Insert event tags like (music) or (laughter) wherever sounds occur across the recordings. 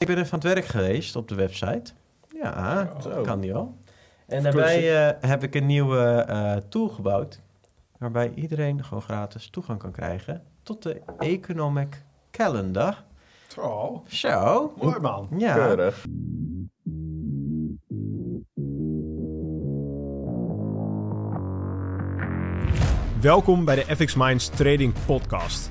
Ik ben even aan het werk geweest op de website. Ja, Zo. kan die wel. En daarbij eh, heb ik een nieuwe eh, tool gebouwd. Waarbij iedereen gewoon gratis toegang kan krijgen tot de Economic Calendar. Oh, Zo. mooi man. Ja. Keurig. Welkom bij de FX Minds Trading Podcast.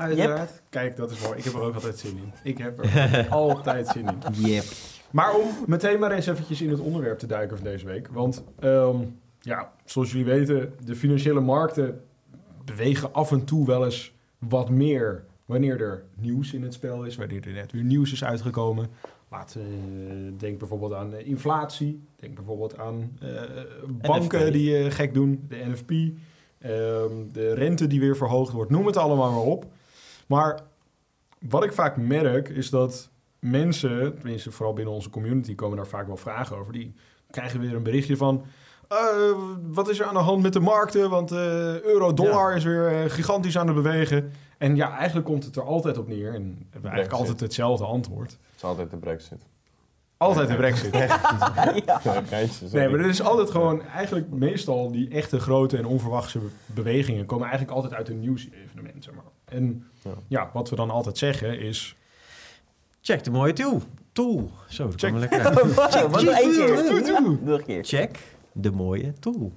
Uiteraard. Kijk, dat is mooi. Ik heb er ook altijd zin in. Ik heb er (laughs) altijd zin in. Yep. Maar om meteen maar eens eventjes in het onderwerp te duiken van deze week. Want ehm, ja, zoals jullie weten, de financiële markten bewegen af en toe wel eens wat meer wanneer er nieuws in het spel is, wanneer er net weer nieuws is uitgekomen. Laat, eh, denk bijvoorbeeld aan eh, inflatie, denk bijvoorbeeld aan eh, banken NFP. die gek doen, de NFP, ehm, de rente die weer verhoogd wordt, noem het allemaal maar op. Maar wat ik vaak merk is dat mensen, tenminste vooral binnen onze community, komen daar vaak wel vragen over. Die krijgen weer een berichtje van. eh, wat is er aan de hand met de markten? Want eh, euro-dollar Ja. is weer eh, gigantisch aan het bewegen. En ja, eigenlijk komt het er altijd op neer. En we hebben eigenlijk altijd hetzelfde antwoord. Het is altijd de brexit. Altijd de brexit. (laughs) Ja. Nee, maar er is altijd gewoon, eigenlijk meestal die echte grote en onverwachte bewegingen komen eigenlijk altijd uit een nieuwsevenement. Zeg maar. En Ja. ja, wat we dan altijd zeggen is, Check de mooie tool. Tool. Zo, dat Check. lekker uit. Wow, wat nog één keer. Nog een keer. Check de mooie tool.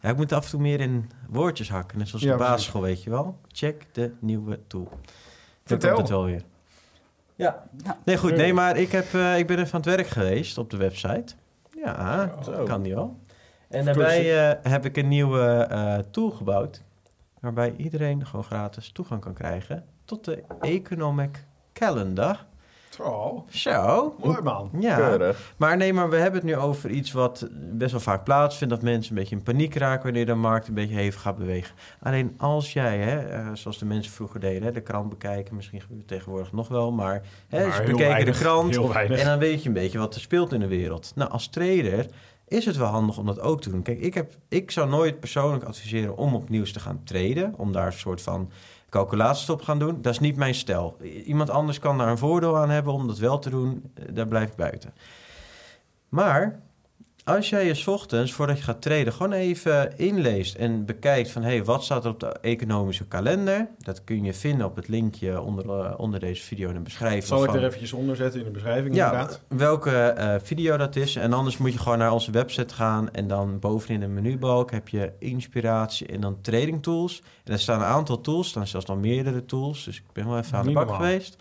Ja, ik moet af en toe meer in woordjes hakken. Net zoals Ja, op de basisschool, weet je wel. Check de nieuwe tool. Vertel. komt het wel weer. Ja. Nee, goed. Nee, maar ik, heb, eh, ik ben even aan het werk geweest op de website. Ja, Zo. kan die wel. En daarbij eh, heb ik een nieuwe eh, tool gebouwd. Waarbij iedereen gewoon gratis toegang kan krijgen tot de Economic Calendar. oh, Zo. mooi man. Ja. Keurig. Maar nee, maar we hebben het nu over iets wat best wel vaak plaatsvindt. Dat mensen een beetje in paniek raken wanneer de markt een beetje hevig gaat bewegen. Alleen als jij, hè, eh, zoals de mensen vroeger deden, hè, de krant bekijken. Misschien gebeurt het tegenwoordig nog wel, maar, hè, Maar ze bekeken weinig, de krant. En dan weet je een beetje wat er speelt in de wereld. Nou, als trader is het wel handig om dat ook te doen. Kijk, ik, heb, ik zou nooit persoonlijk adviseren om op nieuws te gaan traden. Om daar een soort van calculaties op gaan doen. Dat is niet mijn stijl. Iemand anders kan daar een voordeel aan hebben om dat wel te doen. Eh, Daar blijf ik buiten. Maar als jij je ochtends, voordat je gaat traden, gewoon even inleest en bekijkt van... hé, hey, wat staat er op de economische kalender? Dat kun je vinden op het linkje onder, eh, onder deze video in de beschrijving. Zal ik er eventjes onder zetten in de beschrijving ja, inderdaad? welke eh, video dat is. En anders moet je gewoon naar onze website gaan. En dan bovenin de menubalk heb je inspiratie en dan trading tools. En er staan een aantal tools, er staan zelfs nog meerdere tools. Dus ik ben wel even aan de bak normaal. geweest.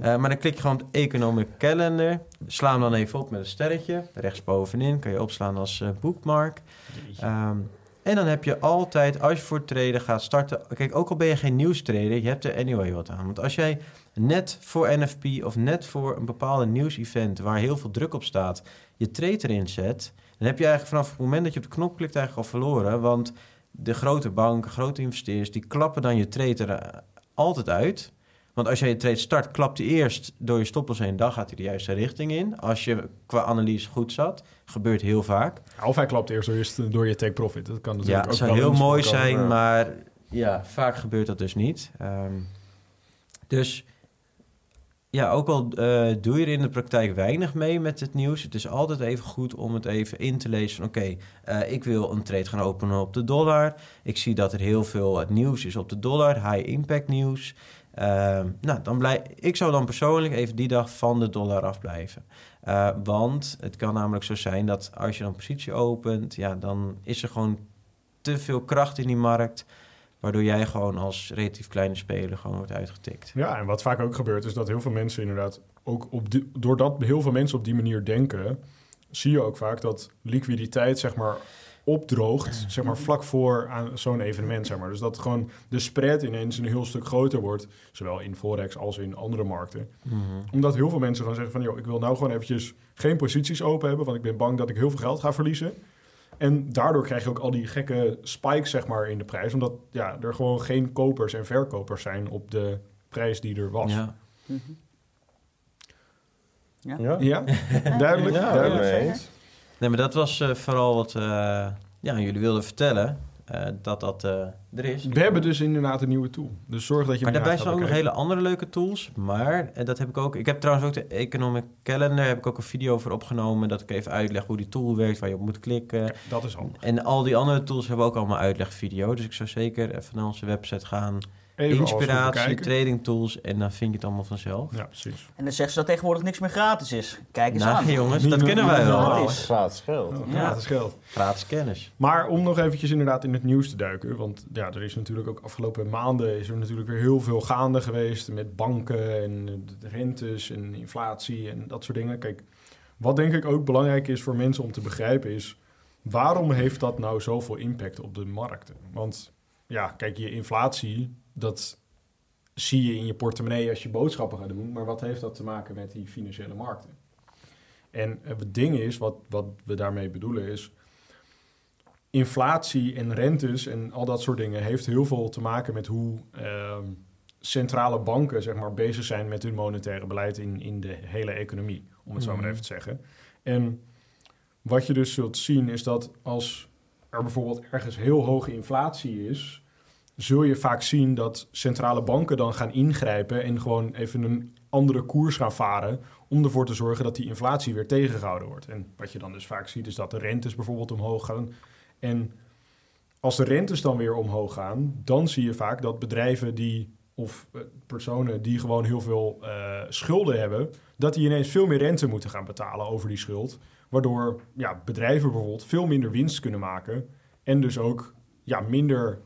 Eh, maar dan klik je gewoon op Economic Calendar. Sla hem dan even op met een sterretje. Rechtsbovenin kan je opslaan als eh, bookmark. Ehm, en dan heb je altijd, als je voor traden gaat starten... Kijk, ook al ben je geen nieuwstrader, je hebt er anyway wat aan. Want als jij net voor NFP of net voor een bepaalde nieuwsevent... waar heel veel druk op staat, je trade erin zet... dan heb je eigenlijk vanaf het moment dat je op de knop klikt eigenlijk al verloren. Want de grote banken, grote investeerders... die klappen dan je trade er eh, altijd uit... Want als jij je trade start, klapt hij eerst door je stoploss heen. Dan gaat hij de juiste richting in. Als je qua analyse goed zat. Gebeurt heel vaak. Of hij klapt eerst door je, door je take profit. Dat kan Ja, natuurlijk het ook zou heel mooi zijn, ja. maar ja, vaak gebeurt dat dus niet. Ehm, dus ja, ook al eh, doe je er in de praktijk weinig mee met het nieuws, het is altijd even goed om het even in te lezen oké, eh, ik wil een trade gaan openen op de dollar. Ik zie dat er heel veel het nieuws is op de dollar, high impact nieuws. Ehm, nou, dan blij, ik zou dan persoonlijk even die dag van de dollar afblijven. Eh, want het kan namelijk zo zijn dat als je dan positie opent, ja, dan is er gewoon te veel kracht in die markt. Waardoor jij gewoon als relatief kleine speler gewoon wordt uitgetikt. Ja, en wat vaak ook gebeurt is dat heel veel mensen inderdaad ook op doordat heel veel mensen op die manier denken, zie je ook vaak dat liquiditeit zeg maar opdroogt, zeg maar vlak voor aan zo'n evenement, zeg maar. Dus dat gewoon de spread ineens een heel stuk groter wordt, zowel in Forex als in andere markten. Mhm. Omdat heel veel mensen gaan zeggen van, joh, ik wil nou gewoon eventjes geen posities open hebben, want ik ben bang dat ik heel veel geld ga verliezen. En daardoor krijg je ook al die gekke spikes, zeg maar, in de prijs. Omdat ja, er gewoon geen kopers en verkopers zijn op de prijs die er was. Ja. Mhm. Ja? Ja? (laughs) Duidelijk? Ja, duidelijk. eens. Nee, maar dat was eh, vooral wat eh, ja, jullie wilden vertellen. eh, dat dat er is. We hebben dus inderdaad een nieuwe tool. Dus zorg dat je Maar daarbij zijn ook nog hele andere leuke tools. Maar, en dat heb ik ook... Ik heb trouwens ook de Economic Calendar... heb ik ook een video voor opgenomen... dat ik even uitleg hoe die tool werkt... waar je op moet klikken. Dat is handig. En al die andere tools hebben ook allemaal uitlegvideo. Dus ik zou zeker even naar onze website gaan. Even Inspiratie, trading tools... en dan vind je het allemaal vanzelf. Ja, precies. En dan zeggen ze dat tegenwoordig niks meer gratis is. Kijk eens Nou aan. jongens, Niet dat kennen wij wel. is. Gratis geld. Ja. Gratis geld. Gratis kennis. Maar om nog eventjes inderdaad in het nieuws te duiken. Want ja, er is natuurlijk ook afgelopen maanden is er natuurlijk weer heel veel gaande geweest. Met banken en rentes en inflatie en dat soort dingen. Kijk, wat denk ik ook belangrijk is voor mensen om te begrijpen is... waarom heeft dat nou zoveel impact op de markten? Want ja, kijk, je inflatie, dat zie je in je portemonnee als je boodschappen gaat doen. Maar wat heeft dat te maken met die financiële markten? En het ding is, wat, wat we daarmee bedoelen is inflatie en rentes en al dat soort dingen heeft heel veel te maken met hoe ehm, centrale banken zeg maar, bezig zijn met hun monetaire beleid in, in de hele economie, om het zo maar Mhm. even te zeggen. En wat je dus zult zien is dat als er bijvoorbeeld ergens heel hoge inflatie is, zul je vaak zien dat centrale banken dan gaan ingrijpen en gewoon even een andere koers gaan varen om ervoor te zorgen dat die inflatie weer tegengehouden wordt. En wat je dan dus vaak ziet is dat de rentes bijvoorbeeld omhoog gaan. En als de rentes dan weer omhoog gaan, dan zie je vaak dat bedrijven die of eh, personen die gewoon heel veel eh, schulden hebben, dat die ineens veel meer rente moeten gaan betalen over die schuld. Waardoor ja, bedrijven bijvoorbeeld veel minder winst kunnen maken en dus ook ja, minder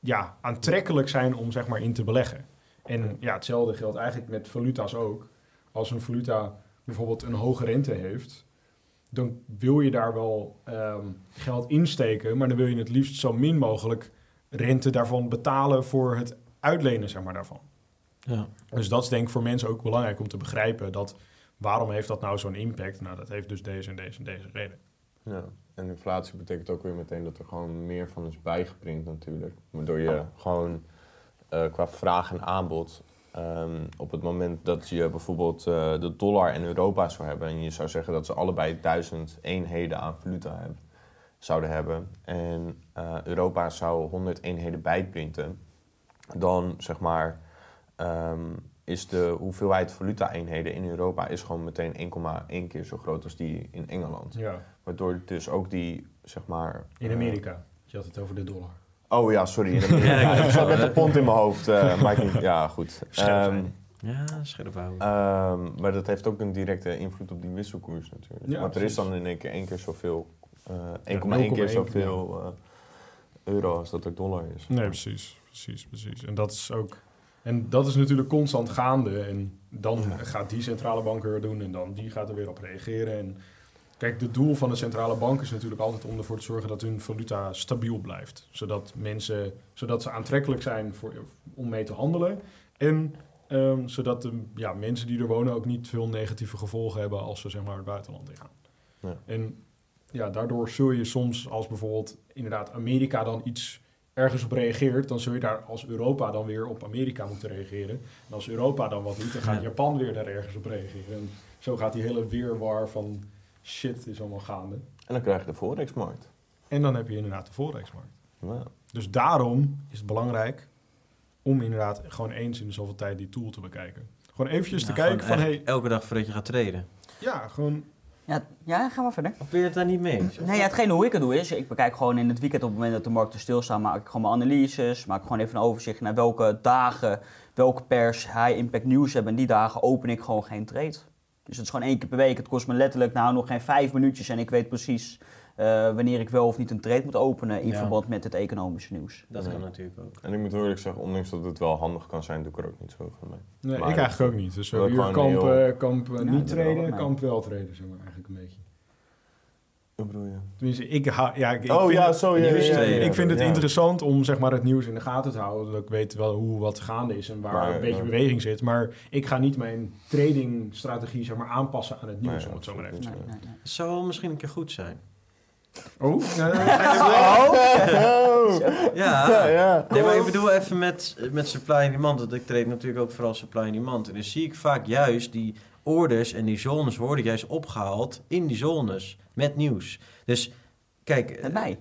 ja, aantrekkelijk zijn om zeg maar in te beleggen. En ja, hetzelfde geldt eigenlijk met valuta's ook. Als een valuta bijvoorbeeld een hoge rente heeft, dan wil je daar wel ehm, geld insteken, maar dan wil je het liefst zo min mogelijk rente daarvan betalen voor het uitlenen zeg maar, daarvan. Ja. Dus dat is denk ik voor mensen ook belangrijk om te begrijpen dat waarom heeft dat nou zo'n impact? Nou, dat heeft dus deze en deze en deze reden. Ja. En inflatie betekent ook weer meteen dat er gewoon meer van is bijgeprint natuurlijk. Waardoor je gewoon eh, qua vraag en aanbod... ehm, op het moment dat je bijvoorbeeld eh, de dollar en Europa zou hebben... en je zou zeggen dat ze allebei duizend eenheden aan valuta hebben, zouden hebben... en eh, Europa zou 100 eenheden bijprinten... dan zeg maar... ehm, is de hoeveelheid valuta-eenheden in Europa is gewoon meteen 1,1 keer zo groot als die in Engeland. Ja, Waardoor dus ook die, zeg maar... in eh, Amerika. Je had het over de dollar. Oh ja, sorry. (laughs) Ik zat met de pond in mijn hoofd. eh ja, goed. Ehm. Ja, scherp houden. ehm, maar dat heeft ook een directe invloed op die wisselkoers natuurlijk. Ja, Want er is dan in één keer één keer zoveel... eh 1,1 0,1 keer zoveel eh, euro als dat er dollar is. Nee, precies, precies, precies. En dat is ook. En dat is natuurlijk constant gaande. En dan gaat die centrale bank weer doen en dan die gaat er weer op reageren. En kijk, het doel van de centrale bank is natuurlijk altijd om ervoor te zorgen dat hun valuta stabiel blijft. Zodat mensen, zodat ze aantrekkelijk zijn voor, om mee te handelen. En ehm, zodat de ja, mensen die er wonen ook niet veel negatieve gevolgen hebben als ze zeg maar het buitenland ingaan. Ja. En ja, daardoor zul je soms als bijvoorbeeld inderdaad Amerika dan iets ergens op reageert, dan zul je daar als Europa dan weer op Amerika moeten reageren. En als Europa dan wat doet, dan gaat Ja. Japan weer daar ergens op reageren. En zo gaat die hele weerwar van shit is allemaal gaande. En dan krijg je de forexmarkt. En dan heb je inderdaad de. Ja. Dus daarom is het belangrijk om inderdaad gewoon eens in de zoveel tijd die tool te bekijken. Gewoon eventjes te kijken van, hey, Elke dag voordat je gaat traden. ja, gewoon, Ja, ja, ga maar verder. Of ben je het daar niet mee eens? Nee, ja, hetgene hoe ik het doe is, ik bekijk gewoon in het weekend op het moment dat de markten stilstaan, maak ik gewoon mijn analyses, maak ik gewoon even een overzicht naar welke dagen, welke pers high impact nieuws hebben. En die dagen open ik gewoon geen trade. Dus het is gewoon één keer per week. Het kost me letterlijk nou nog geen vijf minuutjes en ik weet precies eh, wanneer ik wel of niet een trade moet openen in Ja. verband met het economische nieuws. Dat Ja. kan natuurlijk ook. En ik moet eerlijk zeggen, ondanks dat het wel handig kan zijn, doe ik er ook niet zoveel mee. nee, Maar ik eigenlijk ook niet. Dus we dat hebben kamp, heel- kamp Ja, niet dat wel, traden, nee. kamp wel traden, zeg maar eigenlijk een beetje. Hoe bedoel je? Tenminste, ik, ha, ja, ik, ik oh vind ja, zo. Ja, ja, ja, ik vind het ja. interessant om zeg maar, het nieuws in de gaten te houden. Dat ik weet wel hoe wat gaande is en waar Maar, een beetje ja. beweging zit. Maar ik ga niet mijn tradingstrategie zeg maar, aanpassen aan het nieuws, Nee, om het zo maar even te Nee, zeggen. nee, nee. Het zou wel misschien een keer goed zijn. Oh, (laughs) Oh. (laughs) Ja, Ja, ja. Nee, maar ik bedoel even met, met supply en demand. Want ik treed natuurlijk ook vooral supply en demand. En dan zie ik vaak juist die orders en die zones worden juist opgehaald in die zones. Met nieuws. Dus kijk... Met mij.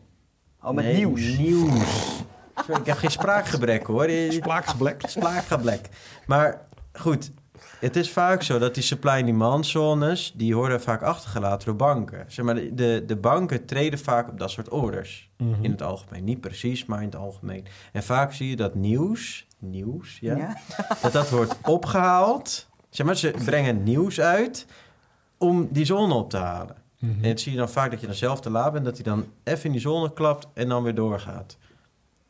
Oh, met nee, nieuws. Nieuws. Sorry, ik heb geen spraakgebrek hoor. Splaakgeblek. Spraakgebrek. Maar goed, het is vaak zo dat die supply en demand zones... die worden vaak achtergelaten door banken. Zeg maar, de, de, banken treden vaak op dat soort orders. Mhm. In het algemeen. Niet precies, maar in het algemeen. En vaak zie je dat nieuws, nieuws, ja, Ja? dat dat wordt opgehaald. Zeg maar, ze brengen nieuws uit om die zone op te halen. Mhm. En het zie je dan vaak dat je dan zelf te laat bent, dat hij dan even in die zone klapt en dan weer doorgaat.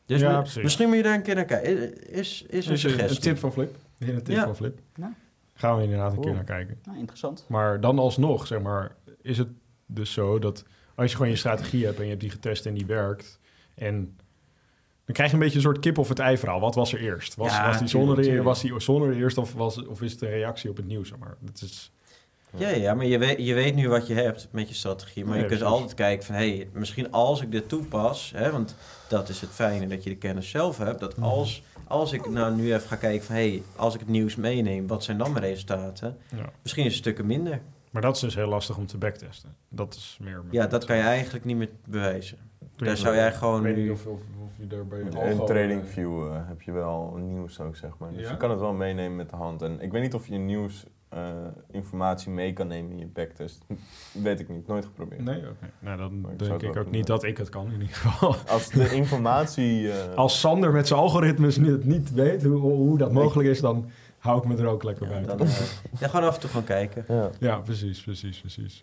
Dus Ja, mi- precies. misschien moet je daar een keer naar kijken. Is, is een een, suggestie. een tip van Flip. Een tip Ja. van Flip. Ja. Gaan we inderdaad een keer naar kijken. Nou, interessant. Maar dan alsnog, zeg maar, is het dus zo dat als je gewoon je strategie hebt en je hebt die getest en die werkt. En dan krijg je een beetje een soort kip of het ei verhaal. Wat was er eerst? Was, Ja, was die tuurlijk. was die zone er eerst of, was, of is het een reactie op het nieuws? Maar dat is, Ja, ja, maar je weet, je weet nu wat je hebt met je strategie. Maar je kunt precies. altijd kijken van... hé, hey, misschien als ik dit toepas... Hè, want dat is het fijne dat je de kennis zelf hebt... dat Mhm. als, als ik nou nu even ga kijken van... hé, hey, als ik het nieuws meeneem... wat zijn dan mijn resultaten? ja. Misschien is het stukken minder. Maar dat is dus heel lastig om te backtesten. Dat is meer... Ja, dat kan je eigenlijk niet meer bewijzen. Daar zou jij gewoon niet nu- of, of, of je daar bij In Algo, TradingView eh, heb je wel nieuws ook, zeg maar. Dus Ja? je kan het wel meenemen met de hand. En ik weet niet of je nieuws eh, informatie mee kan nemen in je backtest. (laughs) Weet ik niet, nooit geprobeerd. Nee, oké. Nou, dan ik denk het ik ook niet dat ik het kan in ieder geval. (laughs) Als de informatie... (laughs) eh, Als Sander met zijn algoritmes niet, niet weet hoe, hoe dat mogelijk is, dan hou ik me er ook lekker bij. Dan, eh, ja, gewoon af en toe gaan kijken. ja. Ja, precies, precies, precies.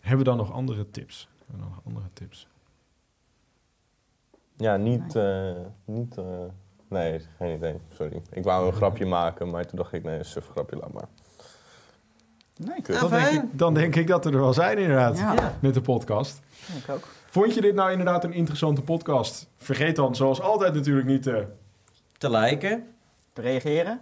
Hebben we dan nog andere tips? Hebben we nog andere tips? Ja, niet... eh, niet eh, nee, geen idee. Sorry. Ik wou een grapje maken, maar toen dacht ik, nee, een suf grapje, laat maar. Nee, Kut. Dan denk, fijn. ik, dan denk ik dat we er wel zijn inderdaad, Ja. Ja. met de podcast. ik ook. Vond je dit nou inderdaad een interessante podcast? Vergeet dan zoals altijd natuurlijk niet te... Te liken. Te reageren?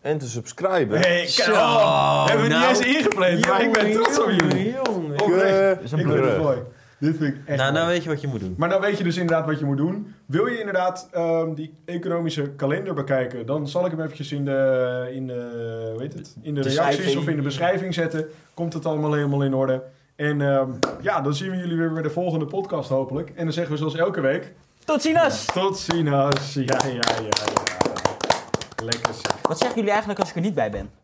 En te subscriben. Hey, Zo, oh, hebben we nou. niet eens ingepland, maar ik ben trots op jullie. Jongen. Oprecht. Eh, vind het mooi. Dit vind ik echt Nou, nou weet je wat je moet doen. Maar dan weet je dus inderdaad wat je moet doen. Wil je inderdaad ehm, die economische kalender bekijken, dan zal ik hem eventjes in de, in de, hoe heet het? In de reacties of in de beschrijving zetten. Komt het allemaal helemaal in orde. En ehm, ja, dan zien we jullie weer bij de volgende podcast hopelijk. En dan zeggen we zoals elke week, Tot ziens! tot ziens. Ja, ja, ja, ja. Lekker zeg. Wat zeggen jullie eigenlijk als ik er niet bij ben?